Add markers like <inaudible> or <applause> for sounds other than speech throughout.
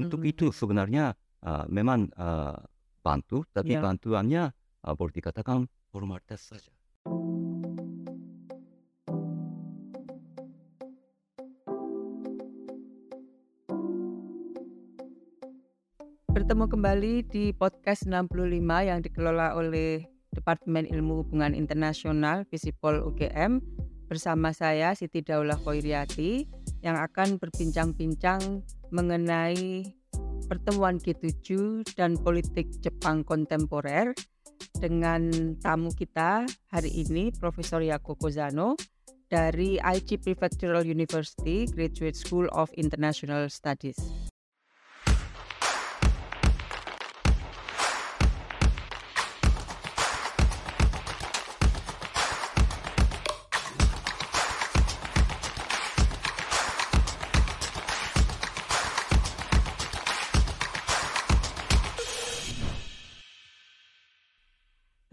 untuk Hmm. itu sebenarnya uh, memang uh, bantu, tapi Ya. bantuannya uh, boleh dikatakan formalitas saja. Bertemu kembali di podcast 65 yang dikelola oleh Departemen Ilmu Hubungan Internasional Visipol UGM bersama saya Siti Daulah Khairiati yang akan berbincang-bincang mengenai pertemuan G7 dan politik Jepang kontemporer dengan tamu kita hari ini Profesor Yako Kozano dari Aichi Prefectural University Graduate School of International Studies.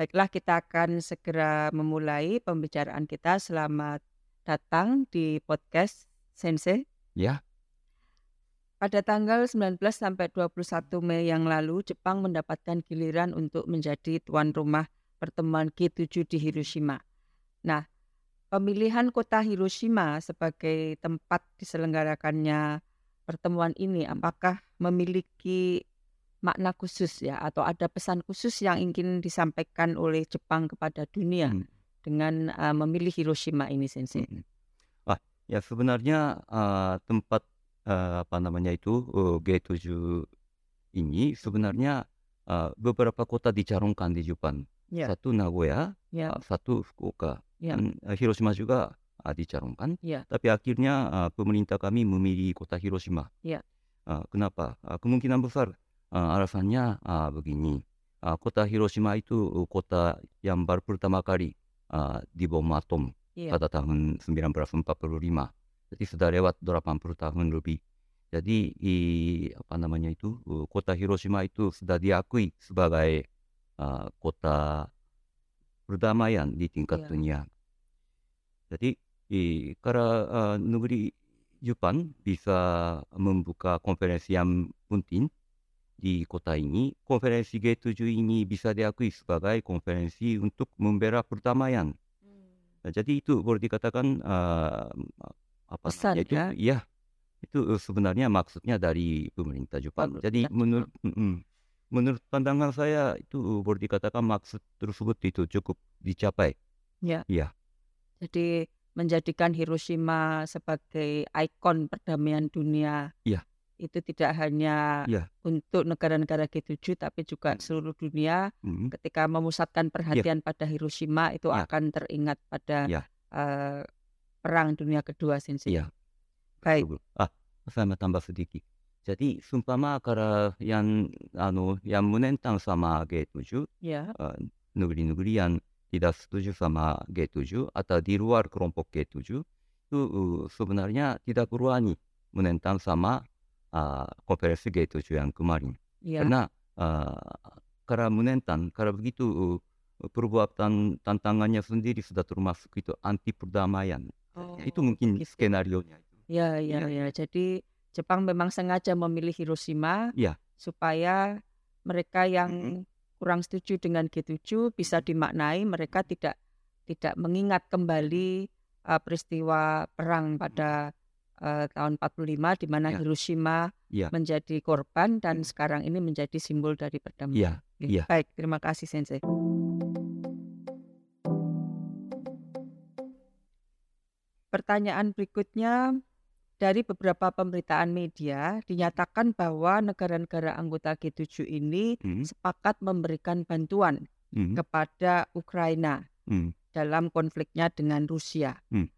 Baiklah, kita akan segera memulai pembicaraan kita. Selamat datang di podcast Sensei. Ya, Pada tanggal 19 sampai 21 Mei yang lalu, Jepang mendapatkan giliran untuk menjadi tuan rumah pertemuan G7 di Hiroshima. Nah, pemilihan kota Hiroshima sebagai tempat diselenggarakannya pertemuan ini apakah memiliki makna khusus ya atau ada pesan khusus yang ingin disampaikan oleh Jepang kepada dunia Hmm. dengan uh, memilih Hiroshima ini sensei. Mm-mm. Wah, ya sebenarnya uh, tempat uh, apa namanya itu uh, G7 ini sebenarnya uh, beberapa kota dicalonkan di Jepang. Ya, Satu Nagoya, ya, uh, satu Fukuoka, ya, dan uh, Hiroshima juga uh, dicalonkan. ya, Tapi akhirnya uh, pemerintah kami memilih kota Hiroshima. Ya. Uh, kenapa? Uh, kemungkinan besar uh, alasannya uh, begini. Uh, kota Hiroshima itu uh, kota yang baru pertama kali uh, dibom atom ya, pada tahun 1945. Jadi sudah lewat 80 tahun lebih. Jadi i, apa namanya itu uh, kota Hiroshima itu sudah diakui sebagai uh, kota perdamaian di tingkat Ya. dunia. Jadi i, karena uh, negeri Jepang bisa membuka konferensi yang penting di kota ini, konferensi G7 ini bisa diakui sebagai konferensi untuk membela perdamaian. Nah, jadi itu boleh dikatakan uh, apa Pesan, itu ya? ya itu sebenarnya maksudnya dari pemerintah Jepang. Pemerintah Jadi Jepang. menurut menurut pandangan saya itu boleh dikatakan maksud tersebut itu cukup dicapai. Ya. Iya. Jadi menjadikan Hiroshima sebagai ikon perdamaian dunia. Iya. Itu tidak hanya Iya. untuk negara-negara G7 tapi juga Hmm. seluruh dunia Mm. ketika memusatkan perhatian pada Hiroshima itu Ya. akan teringat pada Ya. eh, perang dunia kedua sensei. Iya. Baik. Ah, saya mau tambah sedikit. Jadi sumpama kalau yang anu yang menentang sama G7 Ya. uh, negeri-negeri yang tidak setuju sama G7 atau di luar kelompok G7 itu uh, sebenarnya tidak berani menentang sama uh, konferensi G7 yang kemarin. Ya. Karena uh, karena menentang, karena begitu perbuatan tantangannya sendiri sudah termasuk itu anti perdamaian. Oh, itu mungkin gitu. skenario nya. Ya, ya, Iya. ya. Jadi Jepang memang sengaja memilih Hiroshima Iya. supaya mereka yang Mm-mm. kurang setuju dengan G7 bisa dimaknai mereka tidak tidak mengingat kembali uh, peristiwa perang pada uh, tahun 45 di mana Ya. Hiroshima Iya. menjadi korban dan sekarang ini menjadi simbol dari perdamaian. Iya, Oke, iya. Baik, terima kasih Sensei. Pertanyaan berikutnya dari beberapa pemberitaan media dinyatakan bahwa negara-negara anggota G7 ini Hmm, sepakat memberikan bantuan hmm, kepada Ukraina hmm. dalam konfliknya dengan Rusia. Hmm.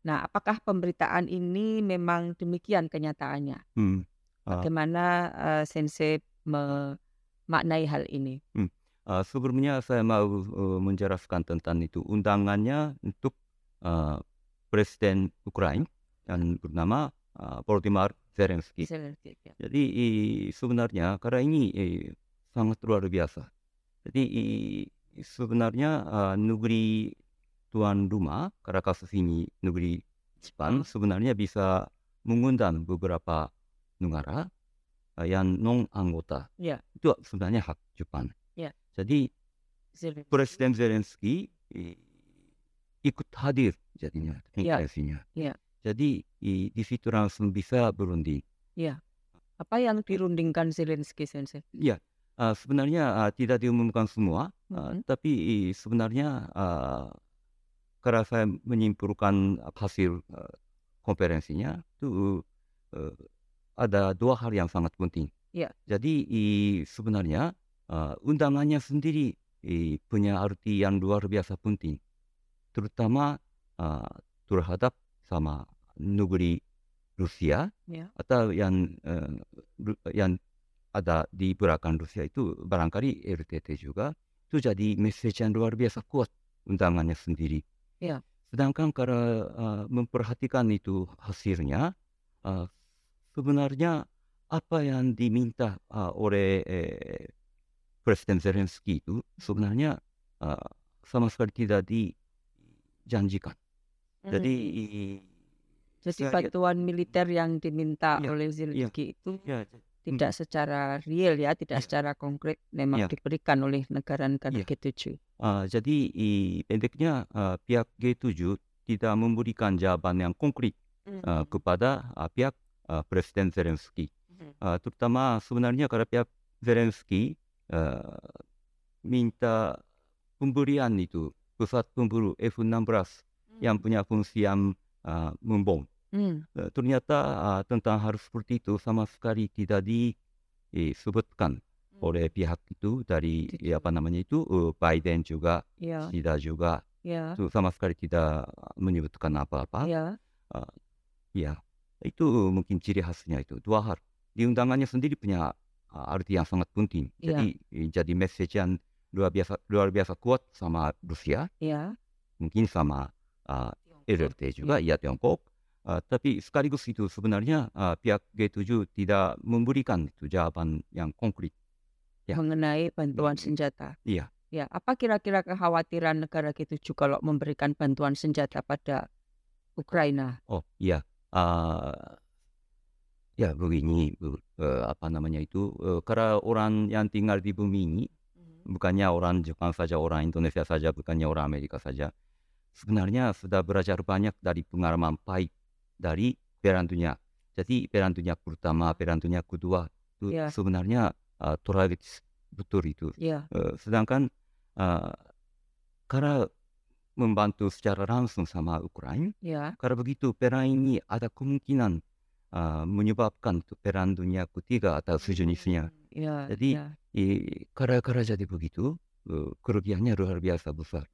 Nah, apakah pemberitaan ini memang demikian kenyataannya? Hmm. Ah. Bagaimana eh, Sensei memaknai hal ini? Uh, sebelumnya saya mau uh, menjelaskan tentang itu undangannya untuk uh, Presiden Ukraina yang bernama uh, Volodymyr Zelensky. Zelensky, ya. Jadi i- sebenarnya karena ini eh, sangat luar biasa. Jadi i- sebenarnya uh, negeri tuan rumah karena kasus ini negeri Jepang sebenarnya bisa mengundang beberapa negara uh, yang non anggota Ya. itu sebenarnya hak Jepang. Ya. Jadi Zelensky. Presiden Zelensky eh, ikut hadir jadinya Ya. konferensinya. Ya. Jadi i- di situ langsung bisa berunding. Apa yang dirundingkan Zelensky Sensei? Ya, uh, sebenarnya uh, tidak diumumkan semua, uh, Mhm. tapi sebenarnya uh, kalau saya menyimpulkan hasil uh, konferensinya itu uh, ada dua hal yang sangat penting. Ya. Jadi i- sebenarnya uh, undangannya sendiri i, punya arti yang luar biasa penting, terutama uh, terhadap sama negeri Rusia Ya. atau yang eh, yang ada di belakang Rusia itu barangkali LTT juga itu jadi message yang luar biasa kuat undangannya sendiri. Ya. Sedangkan kalau eh, memperhatikan itu hasilnya eh, sebenarnya apa yang diminta eh, oleh eh, Presiden Zelensky itu sebenarnya eh, sama sekali tidak dijanjikan. Jadi i- Jadi lihat- bantuan militer yang diminta Iya, oleh Zelensky itu ya, tidak secara real ya, tidak Iya. secara konkret memang Iya. diberikan oleh negara-negara Iya. G7. Ah, jadi i- pendeknya ah, pihak G7 tidak memberikan jawaban yang konkret ah, kepada ah, pihak ah, Presiden Zelensky. Mhm. Ah, terutama sebenarnya kalau pihak Zelensky ah, minta pemberian itu pesawat tempur F-16 yang punya fungsi yang ah, membom. Hmm. Eh, ternyata ah, tentang hal seperti itu sama sekali tidak disebutkan oleh pihak itu dari ya, apa namanya itu eh, Biden juga Ya, tidak juga. Ya, itu sama sekali tidak menyebutkan apa-apa. Ya. ya itu mungkin ciri khasnya itu. Dua hal. Di undangannya sendiri punya uh, arti yang sangat penting. Iya. jadi eh, jadi message yang luar biasa luar biasa kuat sama Rusia. Ya. mungkin sama uh, LRT juga ya Tiongkok Uh, tapi sekaligus itu sebenarnya uh, pihak G7 tidak memberikan itu jawaban yang konkret Ya. mengenai bantuan Mm, senjata. iya. Ya, apa kira-kira kekhawatiran negara G7 kalau memberikan bantuan senjata pada Ukraina? Oh iya, Ah, ya begini, Bu, eh, apa namanya itu, eh, karena orang yang tinggal di bumi ini bukannya orang Jepang saja, orang Indonesia saja, bukannya orang Amerika saja, sebenarnya sudah belajar banyak dari pengalaman pahit dari Perang Dunia. Jadi Perang Dunia pertama, Perang Dunia kedua itu Ya. sebenarnya ah, tragis betul itu. Ya, Eh, sedangkan ah, karena membantu secara langsung sama Ukraina, ya, kalau begitu perang ini ada kemungkinan ah, menyebabkan tuh perang dunia ketiga atau sejenisnya. ya, Jadi. I, kalau kalau jadi begitu, eh, kerugiannya luar biasa besar.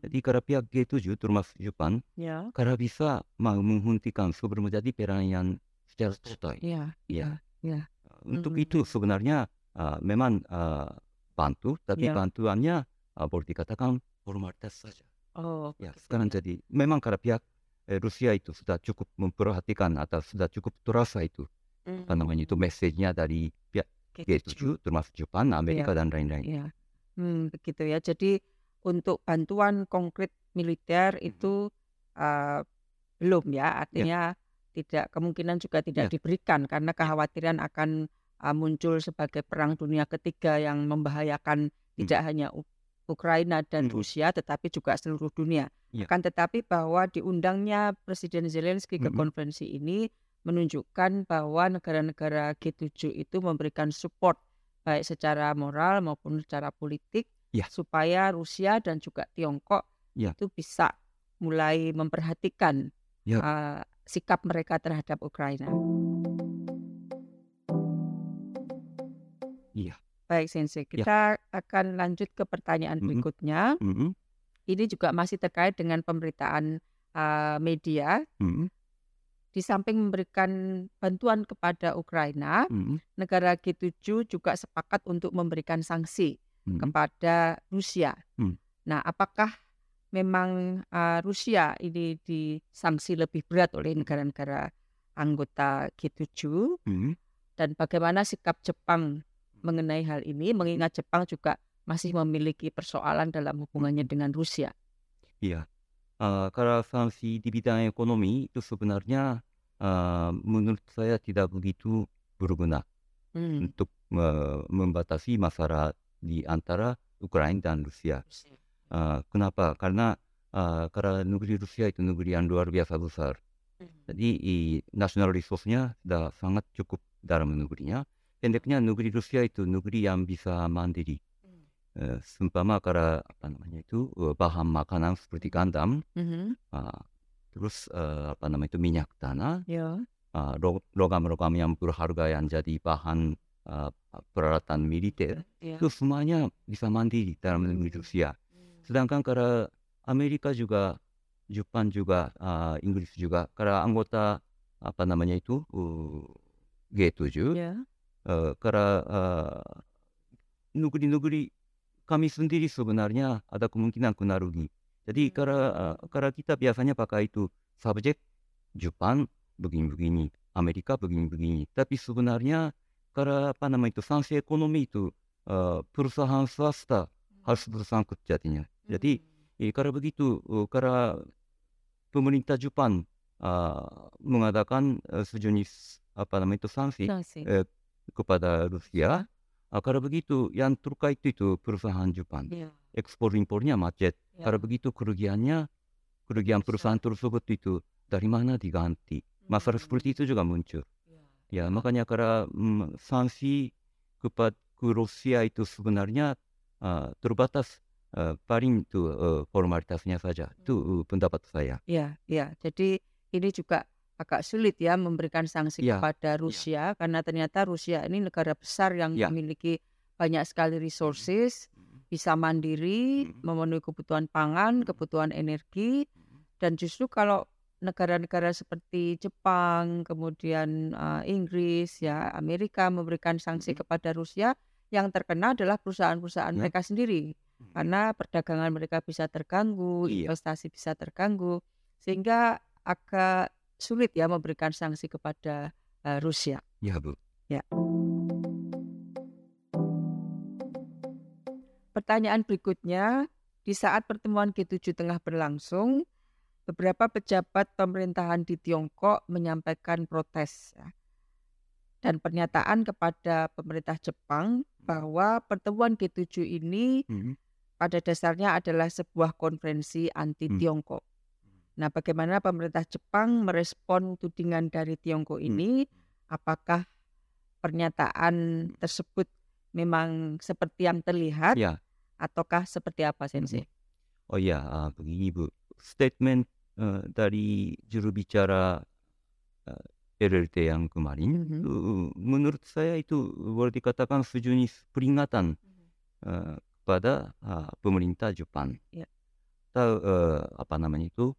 Jadi kalau pihak G7 termasuk Jepang, Ya, kalau bisa mau menghentikan sebelum jadi perang yang secara total. ya, Ya. ya, Untuk Mhm. itu sebenarnya ah, memang ah, bantu, tapi Ya. bantuannya ah, boleh dikatakan formalitas saja. Oh, Ya, begitu sekarang ya. jadi memang kalau pihak eh, Rusia itu sudah cukup memperhatikan atau sudah cukup terasa itu apa namanya itu Hmm, message-nya dari pihak G7. G7 termasuk Jepang, Amerika dan lain-lain. Ya, hmm, begitu ya. Jadi untuk bantuan konkret militer itu uh, belum ya, artinya tidak kemungkinan juga tidak Ya. diberikan karena kekhawatiran akan uh, muncul sebagai perang dunia ketiga yang membahayakan tidak hanya U- Ukraina dan Mhm. Rusia tetapi juga seluruh dunia. Ya. Akan tetapi bahwa diundangnya Presiden Zelensky ke Mhm. konferensi ini menunjukkan bahwa negara-negara G7 itu memberikan support baik secara moral maupun secara politik Ya. supaya Rusia dan juga Tiongkok Ya. itu bisa mulai memperhatikan Ya. uh, sikap mereka terhadap Ukraina. Iya. Baik, Sensei. Ya. Kita akan lanjut ke pertanyaan Mhm. berikutnya. Mhm, Ini juga masih terkait dengan pemberitaan uh, media. mhm, Di samping memberikan bantuan kepada Ukraina, mhm, negara G7 juga sepakat untuk memberikan sanksi mhm. kepada Rusia. Hmm. Nah, apakah memang uh, Rusia ini disanksi lebih berat oleh negara-negara anggota G7 Mhm. dan bagaimana sikap Jepang mengenai hal ini mengingat Jepang juga masih memiliki persoalan dalam hubungannya dengan Rusia. Iya. Ah, kalau sanksi di bidang ekonomi itu sebenarnya ah, menurut saya tidak begitu berguna. Hmm. untuk me- membatasi masalah di antara Ukraina dan Rusia. Uh, kenapa? Karena uh, karena negeri Rusia itu negeri yang luar biasa besar. Jadi i- national resource-nya sudah sangat cukup dalam negerinya. Pendeknya negeri Rusia itu negeri yang bisa mandiri. Eh, seumpama karena apa namanya itu bahan makanan seperti gandum, Mhm. ah, terus eh, apa namanya itu minyak tanah, Ya. ah, lo- logam-logam yang berharga yang jadi bahan ah, peralatan militer, Ya. itu semuanya bisa mandiri dalam negeri Rusia. Sedangkan karena Amerika juga, Jepang juga, ah, Inggris juga, karena anggota apa namanya itu uh, G7, Ya. eh, karena eh, negeri-negeri kami sendiri sebenarnya ada kemungkinan kena rugi. Jadi karena eh, karena kita biasanya pakai itu subjek Jepang begini-begini, Amerika begini-begini. Tapi sebenarnya karena apa nama itu sanksi ekonomi itu eh, perusahaan swasta harus bersangkut jadinya. Jadi eh, karena begitu, eh, karena pemerintah Jepang eh, mengadakan eh, sejenis apa nama itu sanksi Sanksi. eh, kepada Rusia. Karena begitu, yang terkait itu perusahaan Jepang. Ya. Ekspor impornya macet. Karena begitu kerugiannya, kerugian perusahaan tersebut itu dari mana diganti. Masalah seperti itu juga muncul. Ya. Ya, makanya karena mm, sanksi kepada ke Rusia itu sebenarnya ah, terbatas ah, paling itu eh, formalitasnya saja. Itu eh, pendapat saya. Ya, ya. Jadi ini juga agak sulit ya memberikan sanksi Ya, kepada Rusia karena ternyata Rusia ini negara besar yang Ya. memiliki banyak sekali resources, bisa mandiri, Mhm. memenuhi kebutuhan pangan, kebutuhan energi, dan justru kalau negara-negara seperti Jepang, kemudian eh, Inggris, ya Amerika memberikan sanksi kepada Rusia, yang terkena adalah perusahaan-perusahaan Ya. mereka sendiri karena perdagangan mereka bisa terganggu, Iya. investasi bisa terganggu, sehingga agak sulit ya memberikan sanksi kepada eh, Rusia. Ya, Bu. Pertanyaan berikutnya, di saat pertemuan G7 tengah berlangsung, beberapa pejabat pemerintahan di Tiongkok menyampaikan protes ya, dan pernyataan kepada pemerintah Jepang bahwa pertemuan G7 ini Mhm. pada dasarnya adalah sebuah konferensi anti Hmm. Tiongkok. Nah, bagaimana pemerintah Jepang merespon tudingan dari Tiongkok Hmm. ini? Apakah pernyataan tersebut memang seperti yang terlihat Ya. ataukah seperti apa, Sensei? Oh iya, ah, begini Bu, statement eh, dari juru bicara eh, LLT yang kemarin, Mhm. itu, menurut saya itu boleh dikatakan sejenis peringatan eh, kepada ah, pemerintah Jepang. Ya. Tahu eh, apa namanya itu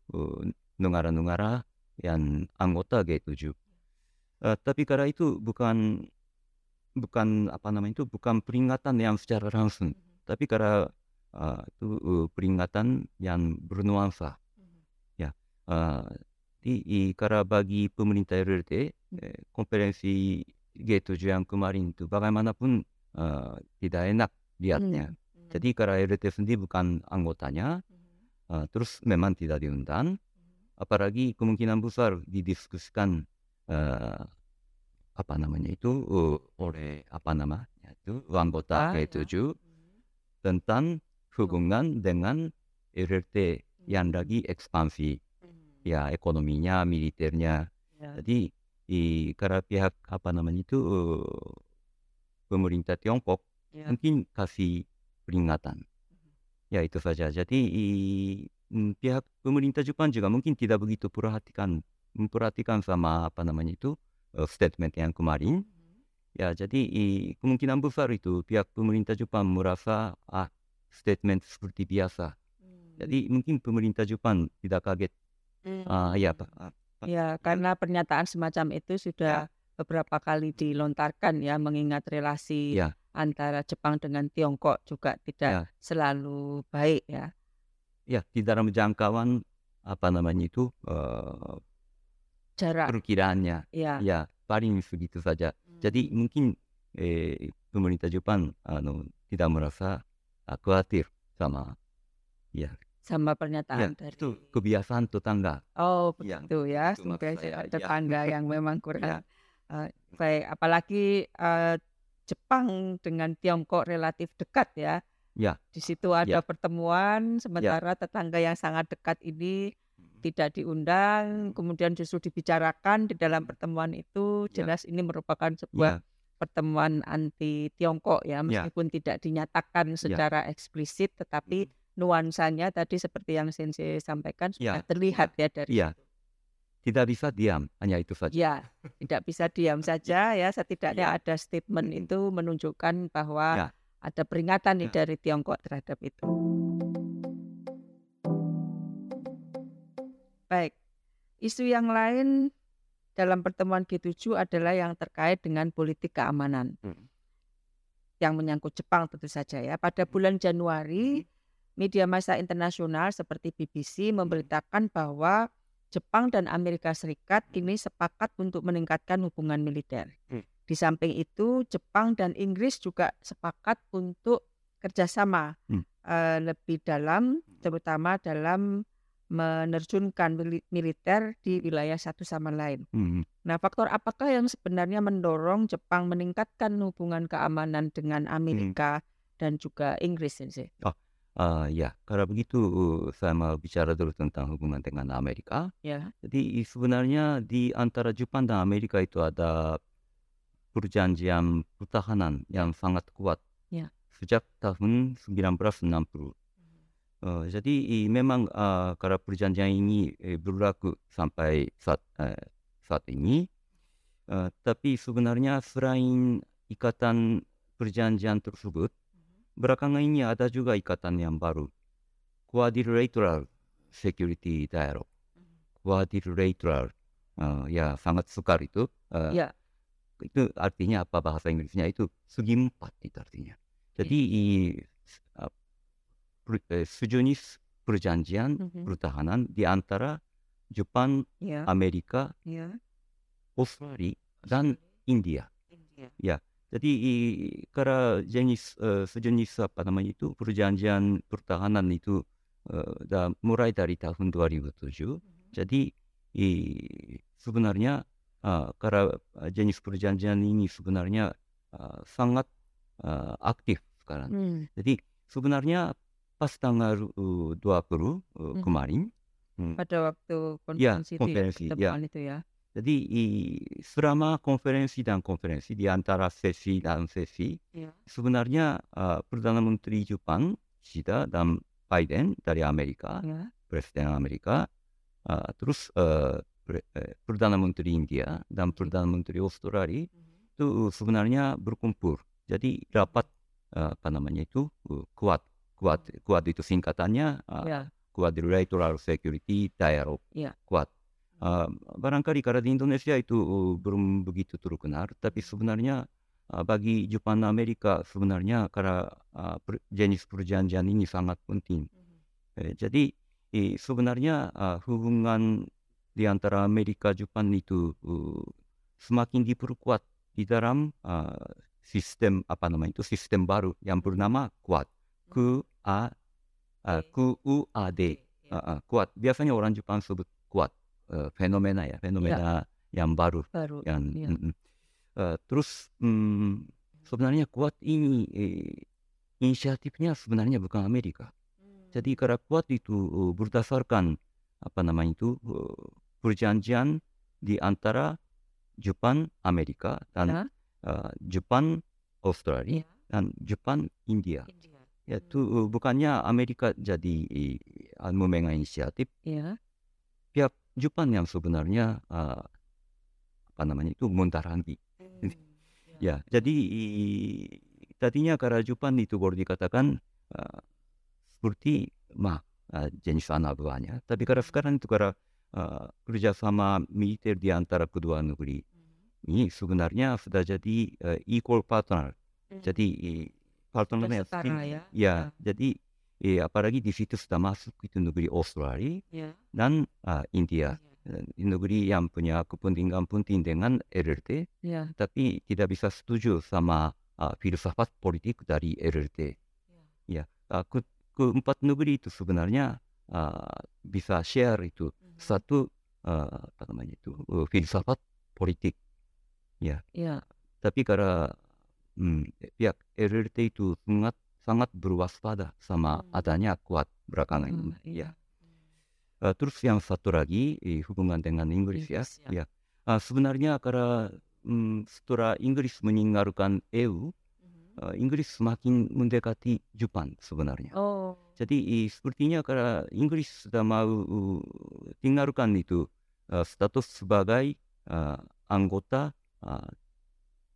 negara-negara yang anggota G7. Eh, tapi karena itu bukan bukan apa namanya itu bukan peringatan yang secara langsung, tapi karena ah, itu eh, peringatan yang bernuansa. Ya, ah, di, i- karena bagi pemerintah LLT eh, konferensi G7 yang kemarin itu bagaimanapun ah, tidak enak lihatnya. Jadi karena LLT sendiri bukan anggotanya, ah, terus memang tidak diundang, apalagi kemungkinan besar didiskusikan eh, apa namanya itu eh, oleh apa namanya itu anggota Ah, G7 tentang hubungan dengan LLT yang lagi ekspansi ya ekonominya militernya Ya. jadi i, karena pihak apa namanya itu eh, pemerintah Tiongkok Ya. mungkin kasih peringatan ya itu saja jadi i, pihak pemerintah Jepang juga mungkin tidak begitu perhatikan memperhatikan sama apa namanya itu eh, statement yang kemarin Ya, jadi i- kemungkinan besar itu pihak pemerintah Jepang merasa ah statement seperti biasa. Jadi mungkin pemerintah Jepang tidak kaget. Ah ya, Pak. Ah, Ya, karena pernyataan semacam itu sudah beberapa kali dilontarkan ya, mengingat relasi Ya. antara Jepang dengan Tiongkok juga tidak Ya. selalu baik ya. ya di dalam jangkauan apa namanya itu eh, Jarak perkiraannya ya. ya paling segitu saja. Jadi mungkin eh, pemerintah Jepang anu, tidak merasa khawatir sama ya sama ya pernyataan dari itu kebiasaan tetangga. Oh, Ya, begitu ya, itu maksud sebagai saya, ya. tetangga yang memang kurang Ya. Eee, baik, apalagi, eee, Jepang dengan Tiongkok relatif dekat ya. Ya. Di situ ada Ya. pertemuan, Ya. sementara tetangga yang sangat dekat ini Mhm. tidak diundang, kemudian justru dibicarakan di dalam pertemuan itu, Ya. jelas ini merupakan sebuah Ya. pertemuan anti Tiongkok ya, Ya. meskipun tidak dinyatakan Ya. secara eksplisit, tetapi Mhm. Nuansanya tadi seperti yang Sensei sampaikan Ya. sudah terlihat ya dari Iya. situ. Tidak bisa diam, hanya itu saja. Ya, tidak bisa diam <laughs> saja ya, setidaknya Ya. ada statement itu menunjukkan bahwa Ya. ada peringatan nih Ya. dari Tiongkok terhadap itu. Baik, isu yang lain dalam pertemuan G7 adalah yang terkait dengan politik keamanan. Mhm. Yang menyangkut Jepang tentu saja ya. Pada bulan Januari, media massa internasional seperti BBC memberitakan bahwa Jepang dan Amerika Serikat ini sepakat untuk meningkatkan hubungan militer. Hmm. Di samping itu, Jepang dan Inggris juga sepakat untuk kerjasama Hmm. eh, lebih dalam, terutama dalam menerjunkan mili- militer di wilayah satu sama lain. Mhm. Nah, faktor apakah yang sebenarnya mendorong Jepang meningkatkan hubungan keamanan dengan Amerika dan juga Inggris, Sensei? Ah, ya, kalau begitu saya mau bicara dulu tentang hubungan dengan Amerika. Ya, Jadi sebenarnya di antara Jepang dan Amerika itu ada perjanjian pertahanan yang sangat kuat Ya. sejak tahun 1960. Eh, jadi i- memang ah, kalau perjanjian ini eh, berlaku sampai saat eh, saat ini, eh, tapi sebenarnya selain ikatan perjanjian tersebut, belakangan ini ada juga ikatan yang baru, quadrilateral security dialogue, quadrilateral, eh, ya sangat sukar itu. eh, ya, itu artinya apa bahasa Inggrisnya itu segi empat itu artinya. Jadi i, ah, per- eh, sejenis perjanjian Mhm. pertahanan di antara Jepang, ya, Amerika, ya. Australia dan India. India. Jadi kalau jenis eh, sejenis apa namanya itu perjanjian pertahanan itu eh, dah mulai dari tahun 2007. Jadi i- sebenarnya ah, kalau ah, jenis perjanjian ini sebenarnya ah, sangat ah, aktif sekarang. Hmm. Jadi sebenarnya pas tanggal uh, 20 uh, Mhm. kemarin, hmm, Pada waktu ya konferensi ya, konferensi, ya. itu ya. Jadi selama konferensi dan konferensi di antara sesi dan sesi, Ya. sebenarnya ah, Perdana Menteri Jepang, Kishida dan Biden dari Amerika, Ya. Presiden Amerika, ah, terus eh, Pre- eh, Perdana Menteri India dan Perdana Menteri Australia itu sebenarnya berkumpul. Jadi rapat eh, apa namanya itu kuat, kuat, kuat itu singkatannya ah, Ya. Quadrilateral Security Dialogue, Ya. kuat. Ah, barangkali kalau di Indonesia itu uh, belum begitu terkenal, tapi sebenarnya ah, bagi Jepang dan Amerika sebenarnya karena ah, per- jenis perjanjian ini sangat penting. Eh, jadi eh, sebenarnya ah, hubungan di antara Amerika Jepang itu uh, semakin diperkuat di dalam ah, sistem apa namanya itu sistem baru yang bernama Quad. Q A ah, Q U A D. Ah, ah, kuat. Biasanya orang Jepang sebut kuat. Eh, fenomena ya, fenomena yang baru Baru. yang ya. mm, mm. Eh, terus mm, sebenarnya kuat ini eh, inisiatifnya sebenarnya bukan Amerika. Jadi karena kuat itu eh, berdasarkan apa namanya itu eh, perjanjian di antara Jepang, Amerika dan Ya. eh, Jepang, Australia Ya. dan Jepang, India. India. Yaitu eh, bukannya Amerika jadi eh, memegang inisiatif, Ya. pihak Jepang yang sebenarnya eh, apa namanya itu muntarangi. Hmm. <laughs> Ya, jadi i- tadinya karena Jepang itu boleh dikatakan eh, seperti mah eh, jenis anak buahnya. Tapi karena sekarang itu karena eh, kerjasama militer di antara kedua negeri ini sebenarnya sudah jadi eh, equal partner. Jadi i- partnernya tim- ya. ya, jadi eh, apalagi di situ sudah masuk itu negeri Australia Ya. dan ah, India. Eh, negeri yang punya kepentingan penting dengan LRT Ya. tapi tidak bisa setuju sama uh, filsafat politik dari LRT. Ya, uh, ke, keempat negeri itu sebenarnya uh, bisa share itu satu uh, apa namanya itu uh, filsafat politik Ya. Ya. Tapi karena hmm, pihak RRT itu sangat sangat berwaspada sama Hmm. adanya kuat belakangan Hmm, ini. iya. Ya. Eh, terus yang satu lagi eh, hubungan dengan Inggris ya. Inggris, ya. Ya. Ah, sebenarnya karena hmm, setelah Inggris meninggalkan EU, Mhm. eh, Inggris semakin mendekati Jepang sebenarnya. Oh. Jadi eh, sepertinya karena Inggris sudah mau uh, tinggalkan itu eh, status sebagai eh, anggota eh,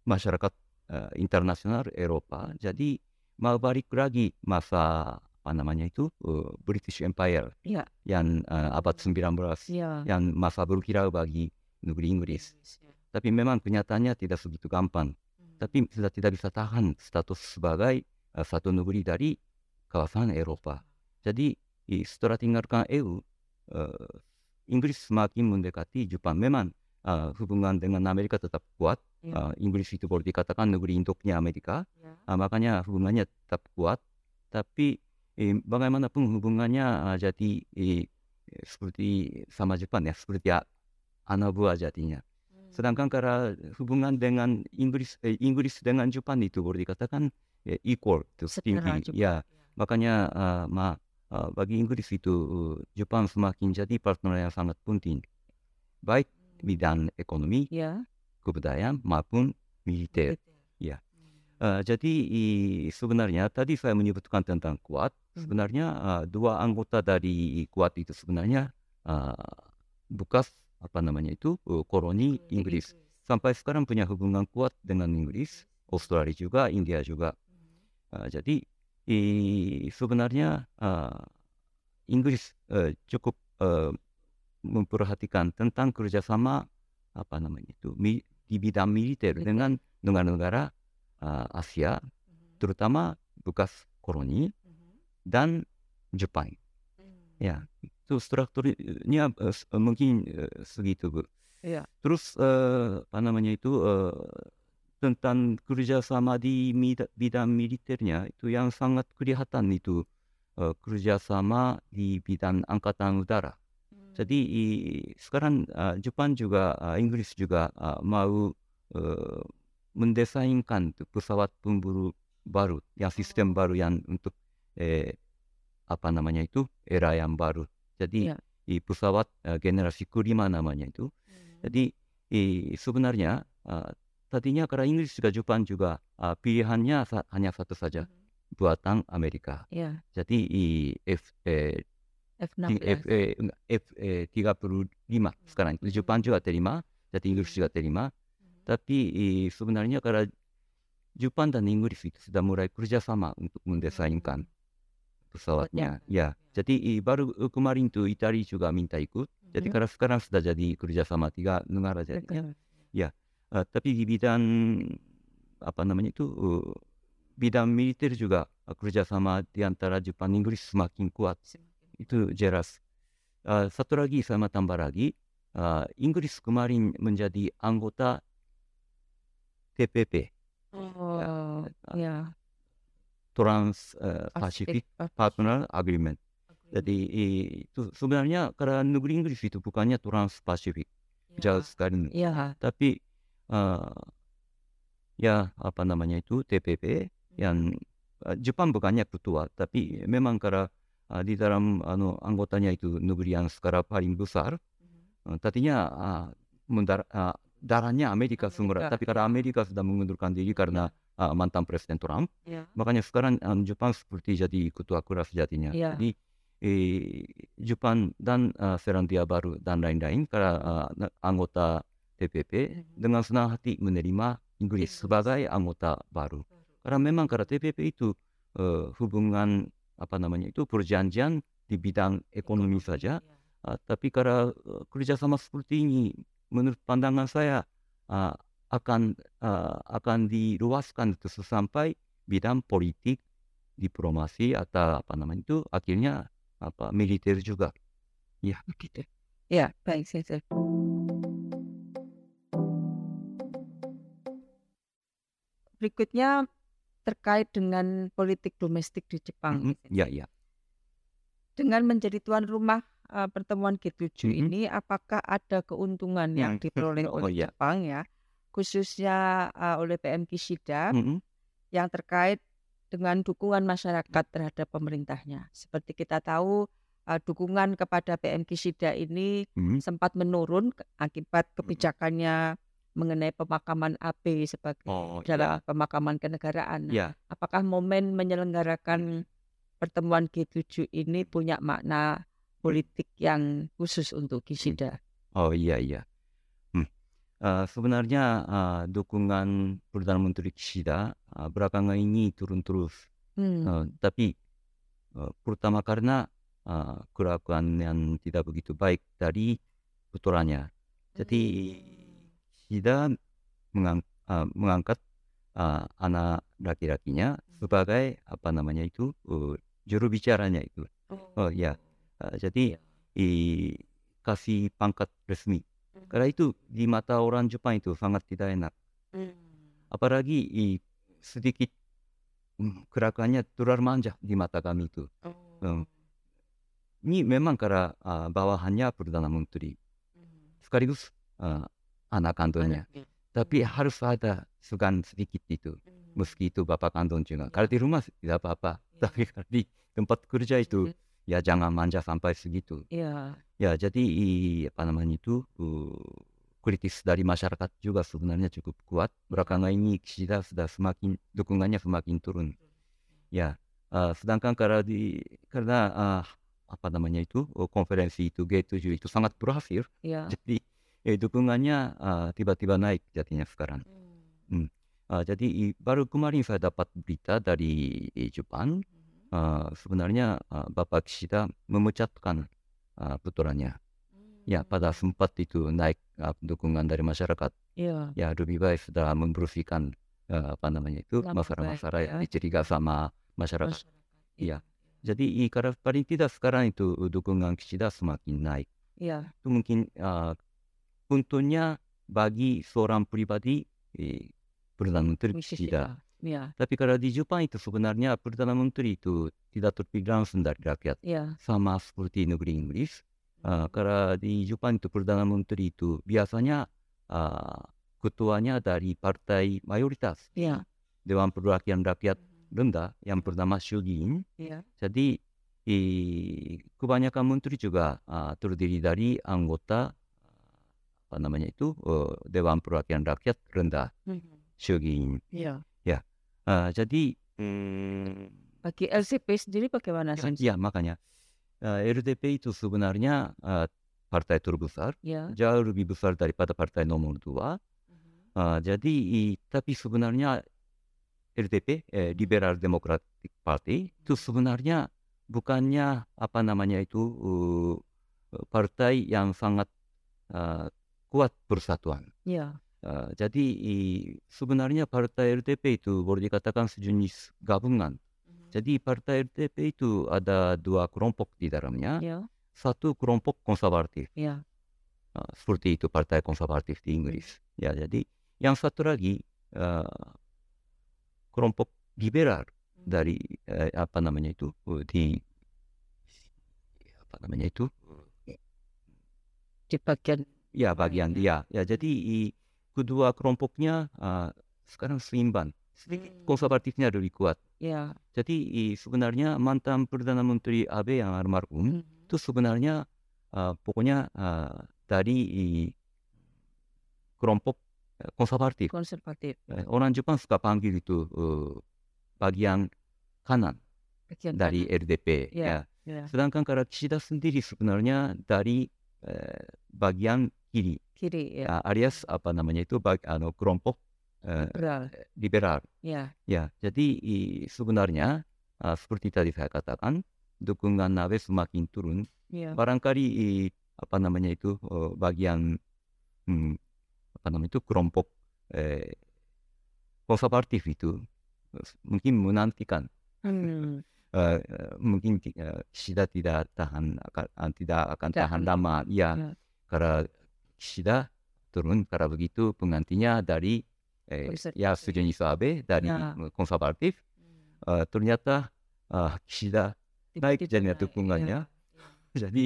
masyarakat eh, internasional Eropa. Jadi mau balik lagi masa apa namanya itu eh, British Empire Ya. yang eh, abad 19 Ya. yang masa berkilau bagi negeri Inggris. ya. Tapi memang kenyataannya tidak segitu gampang. Mhm. Tapi sudah tidak bisa tahan status sebagai eh, satu negeri dari kawasan Eropa. Jadi setelah tinggalkan EU, eh, Inggris semakin mendekati Jepang. Memang eh, hubungan dengan Amerika tetap kuat. Ya. Eh, Inggris itu boleh dikatakan negeri induknya Amerika. Ya. Ah, makanya hubungannya tetap kuat. Tapi eh, bagaimanapun hubungannya ah, jadi eh, seperti sama Jepang ya, seperti a- anak buah jadinya. Hmm. Sedangkan karena hubungan dengan Inggris eh, Inggris dengan Jepang itu boleh dikatakan eh, equal Setara tinggi. Ya, makanya ah, ma, ah, bagi Inggris itu uh, Jepang semakin jadi partner yang sangat penting. Baik bidang ekonomi, Ya. kebudayaan maupun militer. Ya. Hmm. Eh, jadi i- sebenarnya tadi saya menyebutkan tentang Kuat. Hmm. Sebenarnya eh, dua anggota dari Kuat itu sebenarnya eh, bekas apa namanya itu eh, koloni Inggris. Sampai sekarang punya hubungan kuat dengan Inggris, Australia juga, India juga. Eh, jadi i- sebenarnya eh, Inggris eh, cukup eh, memperhatikan tentang kerjasama apa namanya itu mi- di bidang militer Militer. dengan negara-negara eh, Asia, Mhm. terutama bekas koloni Mhm. dan Jepang. Hmm. Ya, itu strukturnya eh, mungkin eh, segitu bu. Iya. Terus eh, apa namanya itu eh, tentang kerjasama di bidang militernya itu yang sangat kelihatan itu eh, kerjasama di bidang angkatan udara. Jadi i- sekarang uh, Jepang juga uh, Inggris juga uh, mau uh, mendesainkan pesawat pemburu baru yang sistem baru yang untuk eh, apa namanya itu era yang baru. Jadi Ya. i pesawat uh, generasi kelima namanya itu. Mhm. Jadi i, sebenarnya uh, tadinya karena Inggris juga Jepang juga uh, pilihannya sa- hanya satu saja Mhm. buatan Amerika. Ya. Jadi i F eh, F16. F, eh, F eh, 35 sekarang. Jepang juga terima, jadi Inggris juga terima. Tapi eh, sebenarnya karena Jepang dan Inggris itu sudah mulai kerjasama untuk mendesainkan pesawatnya. Ya, jadi baru kemarin tuh Italia juga minta ikut. Jadi karena sekarang sudah jadi kerjasama tiga negara jadinya. Negara. Eh, tapi di bidang apa namanya itu eh, bidang militer juga kerjasama di antara Jepang Inggris semakin kuat. Itu jelas. Uh, satu lagi sama tambah lagi, uh, Inggris kemarin menjadi anggota TPP, Oh, ya. Trans uh, Pacific Partner Agreement. Jadi i- itu sebenarnya karena negeri Inggris itu bukannya Trans Pacific, jauh sekali. Ya. Tapi uh, ya apa namanya itu TPP yang uh, Jepang bukannya ketua, tapi memang karena uh, di dalam anu, anggotanya itu negeri yang sekarang paling besar, Mhm. Uh, tadinya uh, mendar- uh, darahnya Amerika semua, tapi karena. Amerika sudah mengundurkan diri karena uh, mantan Presiden Trump, Ya. makanya sekarang um, Jepang seperti jadi ketua keras jadinya. Ya. Jadi eh, Jepang dan uh, Selandia Baru dan lain-lain karena uh, anggota TPP dengan senang hati menerima Inggris sebagai anggota baru. Karena memang karena TPP itu eh, hubungan apa namanya itu perjanjian di bidang ekonomi saja. Ah, tapi karena eh, kerjasama seperti ini, menurut pandangan saya ah, akan ah, akan diluaskan itu sampai bidang politik, diplomasi atau apa namanya itu akhirnya apa militer juga. Ya begitu. Ya, baik, saya Berikutnya terkait dengan politik domestik di Jepang. Mhm, Ya ya. Dengan menjadi tuan rumah eh, pertemuan G7 Mhm. ini, apakah ada keuntungan yang Hmm, diperoleh <laughs> oh, oleh iya. Jepang ya? khususnya uh, oleh PM Kishida Mhm. yang terkait dengan dukungan masyarakat terhadap pemerintahnya. Seperti kita tahu uh, dukungan kepada PM Kishida ini Mhm. sempat menurun akibat kebijakannya mengenai pemakaman AB sebagai Oh, dalam pemakaman kenegaraan. Ya. apakah momen menyelenggarakan pertemuan G7 ini punya makna politik yang khusus untuk Kishida? Oh iya iya. Hmm. Eh, sebenarnya eh, dukungan Perdana Menteri Kishida eh, belakangan ini turun terus. Hmm. Eh, tapi eh, pertama karena eh, kelakuan yang tidak begitu baik dari putranya. Jadi Kishida mengang- eh, mengangkat eh, anak laki-lakinya sebagai apa namanya itu eh, juru bicaranya itu. Oh ya. Eh, jadi i- kasih pangkat resmi. Karena itu di mata orang Jepang itu sangat tidak enak. Apalagi i- sedikit mm, kelakuannya terlalu manja di mata kami itu. Hmm. Ini memang karena ah, bawahannya Perdana Menteri. Sekaligus ah, anak kandungnya. Tapi harus ada segan sedikit itu. Meski itu bapak kandung juga. Kalau di rumah tidak apa-apa. Tapi kalau di tempat kerja itu ya jangan manja sampai segitu. Iya. Ya, jadi apa namanya itu uh, kritis dari masyarakat juga sebenarnya cukup kuat. Belakangan ini Kishida sudah semakin dukungannya semakin turun. Ya, uh, sedangkan karena di karena uh, apa namanya itu uh, konferensi itu G7 itu sangat berhasil. Iya. Jadi eh, dukungannya uh, tiba-tiba naik jadinya sekarang. Uh, jadi baru kemarin saya dapat berita dari Jepang. Uh, sebenarnya uh, Bapak Kishida memecatkan uh, putranya. Ya, pada sempat itu naik uh, dukungan dari masyarakat. Iya. Ya, lebih baik sudah membersihkan uh, apa namanya itu masalah-masalah yang ya. dicuriga sama masyarakat. Iya. Jadi i- karena paling tidak sekarang itu dukungan Kishida semakin naik. Iya. Itu mungkin uh, untungnya bagi seorang pribadi eh, Perdana Menteri. Kishida. Iya. Tapi kalau di Jepang itu sebenarnya Perdana Menteri itu tidak terpilih langsung dari rakyat. Iya. sama seperti negeri Inggris. Uh, karena di Jepang itu Perdana Menteri itu biasanya uh, ketuanya dari partai mayoritas Iya. Dewan Perwakilan Rakyat rendah yang bernama Shogiin. Iya. Jadi i, kebanyakan menteri juga uh, terdiri dari anggota apa namanya itu uh, Dewan Perwakilan Rakyat rendah Shogiin. Iya. Uh, jadi mm, Bagi LCP sendiri bagaimana? ya, ya, makanya uh, LDP itu sebenarnya uh, partai terbesar Iya. jauh lebih besar daripada partai nomor dua. Uh, jadi i- tapi sebenarnya LDP eh, Liberal Democratic Party itu sebenarnya bukannya apa namanya itu uh, partai yang sangat uh, kuat persatuan. Iya. Uh, jadi i- sebenarnya partai LDP itu boleh dikatakan sejenis gabungan. Jadi partai LDP itu ada dua kelompok di dalamnya. Iya. Satu kelompok konservatif. Iya. Uh, seperti itu partai konservatif di Inggris. Ya, jadi yang satu lagi uh, kelompok liberal dari eh, apa namanya itu uh, di apa namanya itu Di bagian ya bagian ya. dia ya jadi i- kedua kelompoknya uh, sekarang seimbang sedikit Hmm. konservatifnya lebih kuat Iya. jadi i- sebenarnya mantan perdana menteri Abe yang almarhum Mhm. itu sebenarnya uh, pokoknya uh, dari i- kelompok uh, konservatif Konservatif. Eh, orang Jepang suka panggil itu uh, bagian kanan Bagian dari kanan. LDP Iya. ya Iya. sedangkan kalau Kishida sendiri sebenarnya dari eh, bagian kiri Kiri. ya, Ya. alias apa namanya itu bag, anu, kelompok eh, Liberal. liberal Iya. ya jadi i- sebenarnya ah, seperti tadi saya katakan dukungan Abe semakin turun Iya. barangkali i- apa namanya itu oh, bagian hmm, apa namanya itu kelompok eh, konservatif itu mungkin menantikan Hmm. <laughs> eh, mungkin ti- eh, Kishida tidak tahan akan tidak akan tahan lama ya Ya. karena Kishida turun karena begitu penggantinya dari eh, Konservatif. ya sejenis Abe dari Ya. konservatif eh, ternyata eh, Kishida naik jadinya naik, dukungannya iya. <laughs> jadi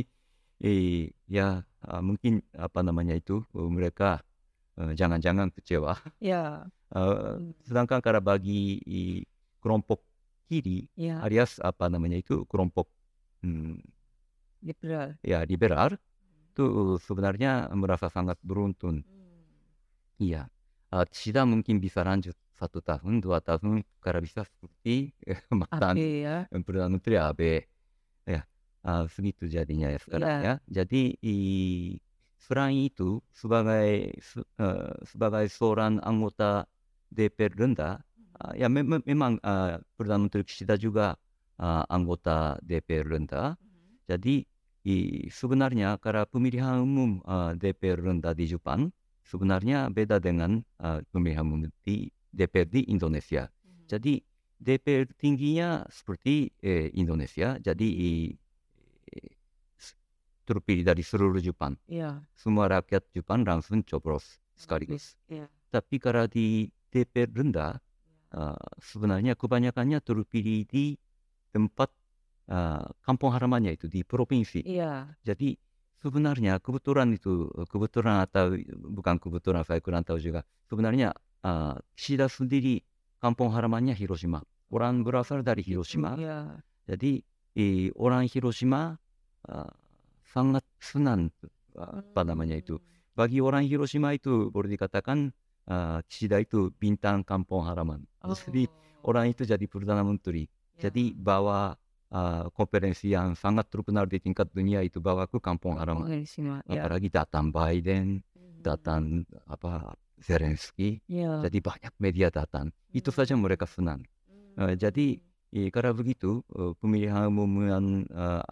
eh, ya ah, mungkin apa namanya itu mereka eh, jangan-jangan kecewa. Ya. Hmm. <laughs> sedangkan kalau bagi i, kelompok kiri Ya. alias apa namanya itu kelompok hmm, Liberal. ya liberal itu sebenarnya merasa sangat beruntun. Iya, Eh, Kishida mungkin bisa lanjut satu tahun, dua tahun, karena bisa seperti eh, mantan ya. Perdana Menteri Abe. Ya, eh, segitu jadinya ya sekarang Ya. ya. Jadi i- selain itu sebagai se- eh, sebagai seorang anggota DPR rendah, eh, ya me- me- memang eh, Perdana Menteri Kishida juga eh, anggota DPR rendah. Jadi i- sebenarnya karena pemilihan umum eh, DPR rendah di Jepang sebenarnya beda dengan eh, pemilihan umum di DPR di Indonesia. Jadi DPR tingginya seperti eh, Indonesia, jadi i- terpilih dari seluruh Jepang. Ya. Semua rakyat Jepang langsung coblos sekaligus. Ya. Tapi kalau di DPR rendah, eh, sebenarnya kebanyakannya terpilih di tempat eh, kampung halamannya itu di provinsi. Iya. Jadi sebenarnya kebetulan itu kebetulan atau bukan kebetulan saya kurang tahu juga. Sebenarnya uh, Kishida sendiri kampung halamannya Hiroshima. Orang berasal dari Hiroshima. Ya. Jadi eh, orang Hiroshima uh, sangat senang uh, apa namanya itu. Bagi orang Hiroshima itu boleh dikatakan uh, Kishida itu bintang kampung halaman. Oh. Jadi orang itu jadi perdana menteri. Ya. Jadi bawa uh, konferensi yang sangat terkenal di tingkat dunia itu bawa ke kampung halaman. Ya. Apalagi datang Biden, datang apa Zelensky, Ya. jadi banyak media datang. Itu saja mereka senang. Eh, jadi eh, karena begitu eh, pemilihan umum yang eh,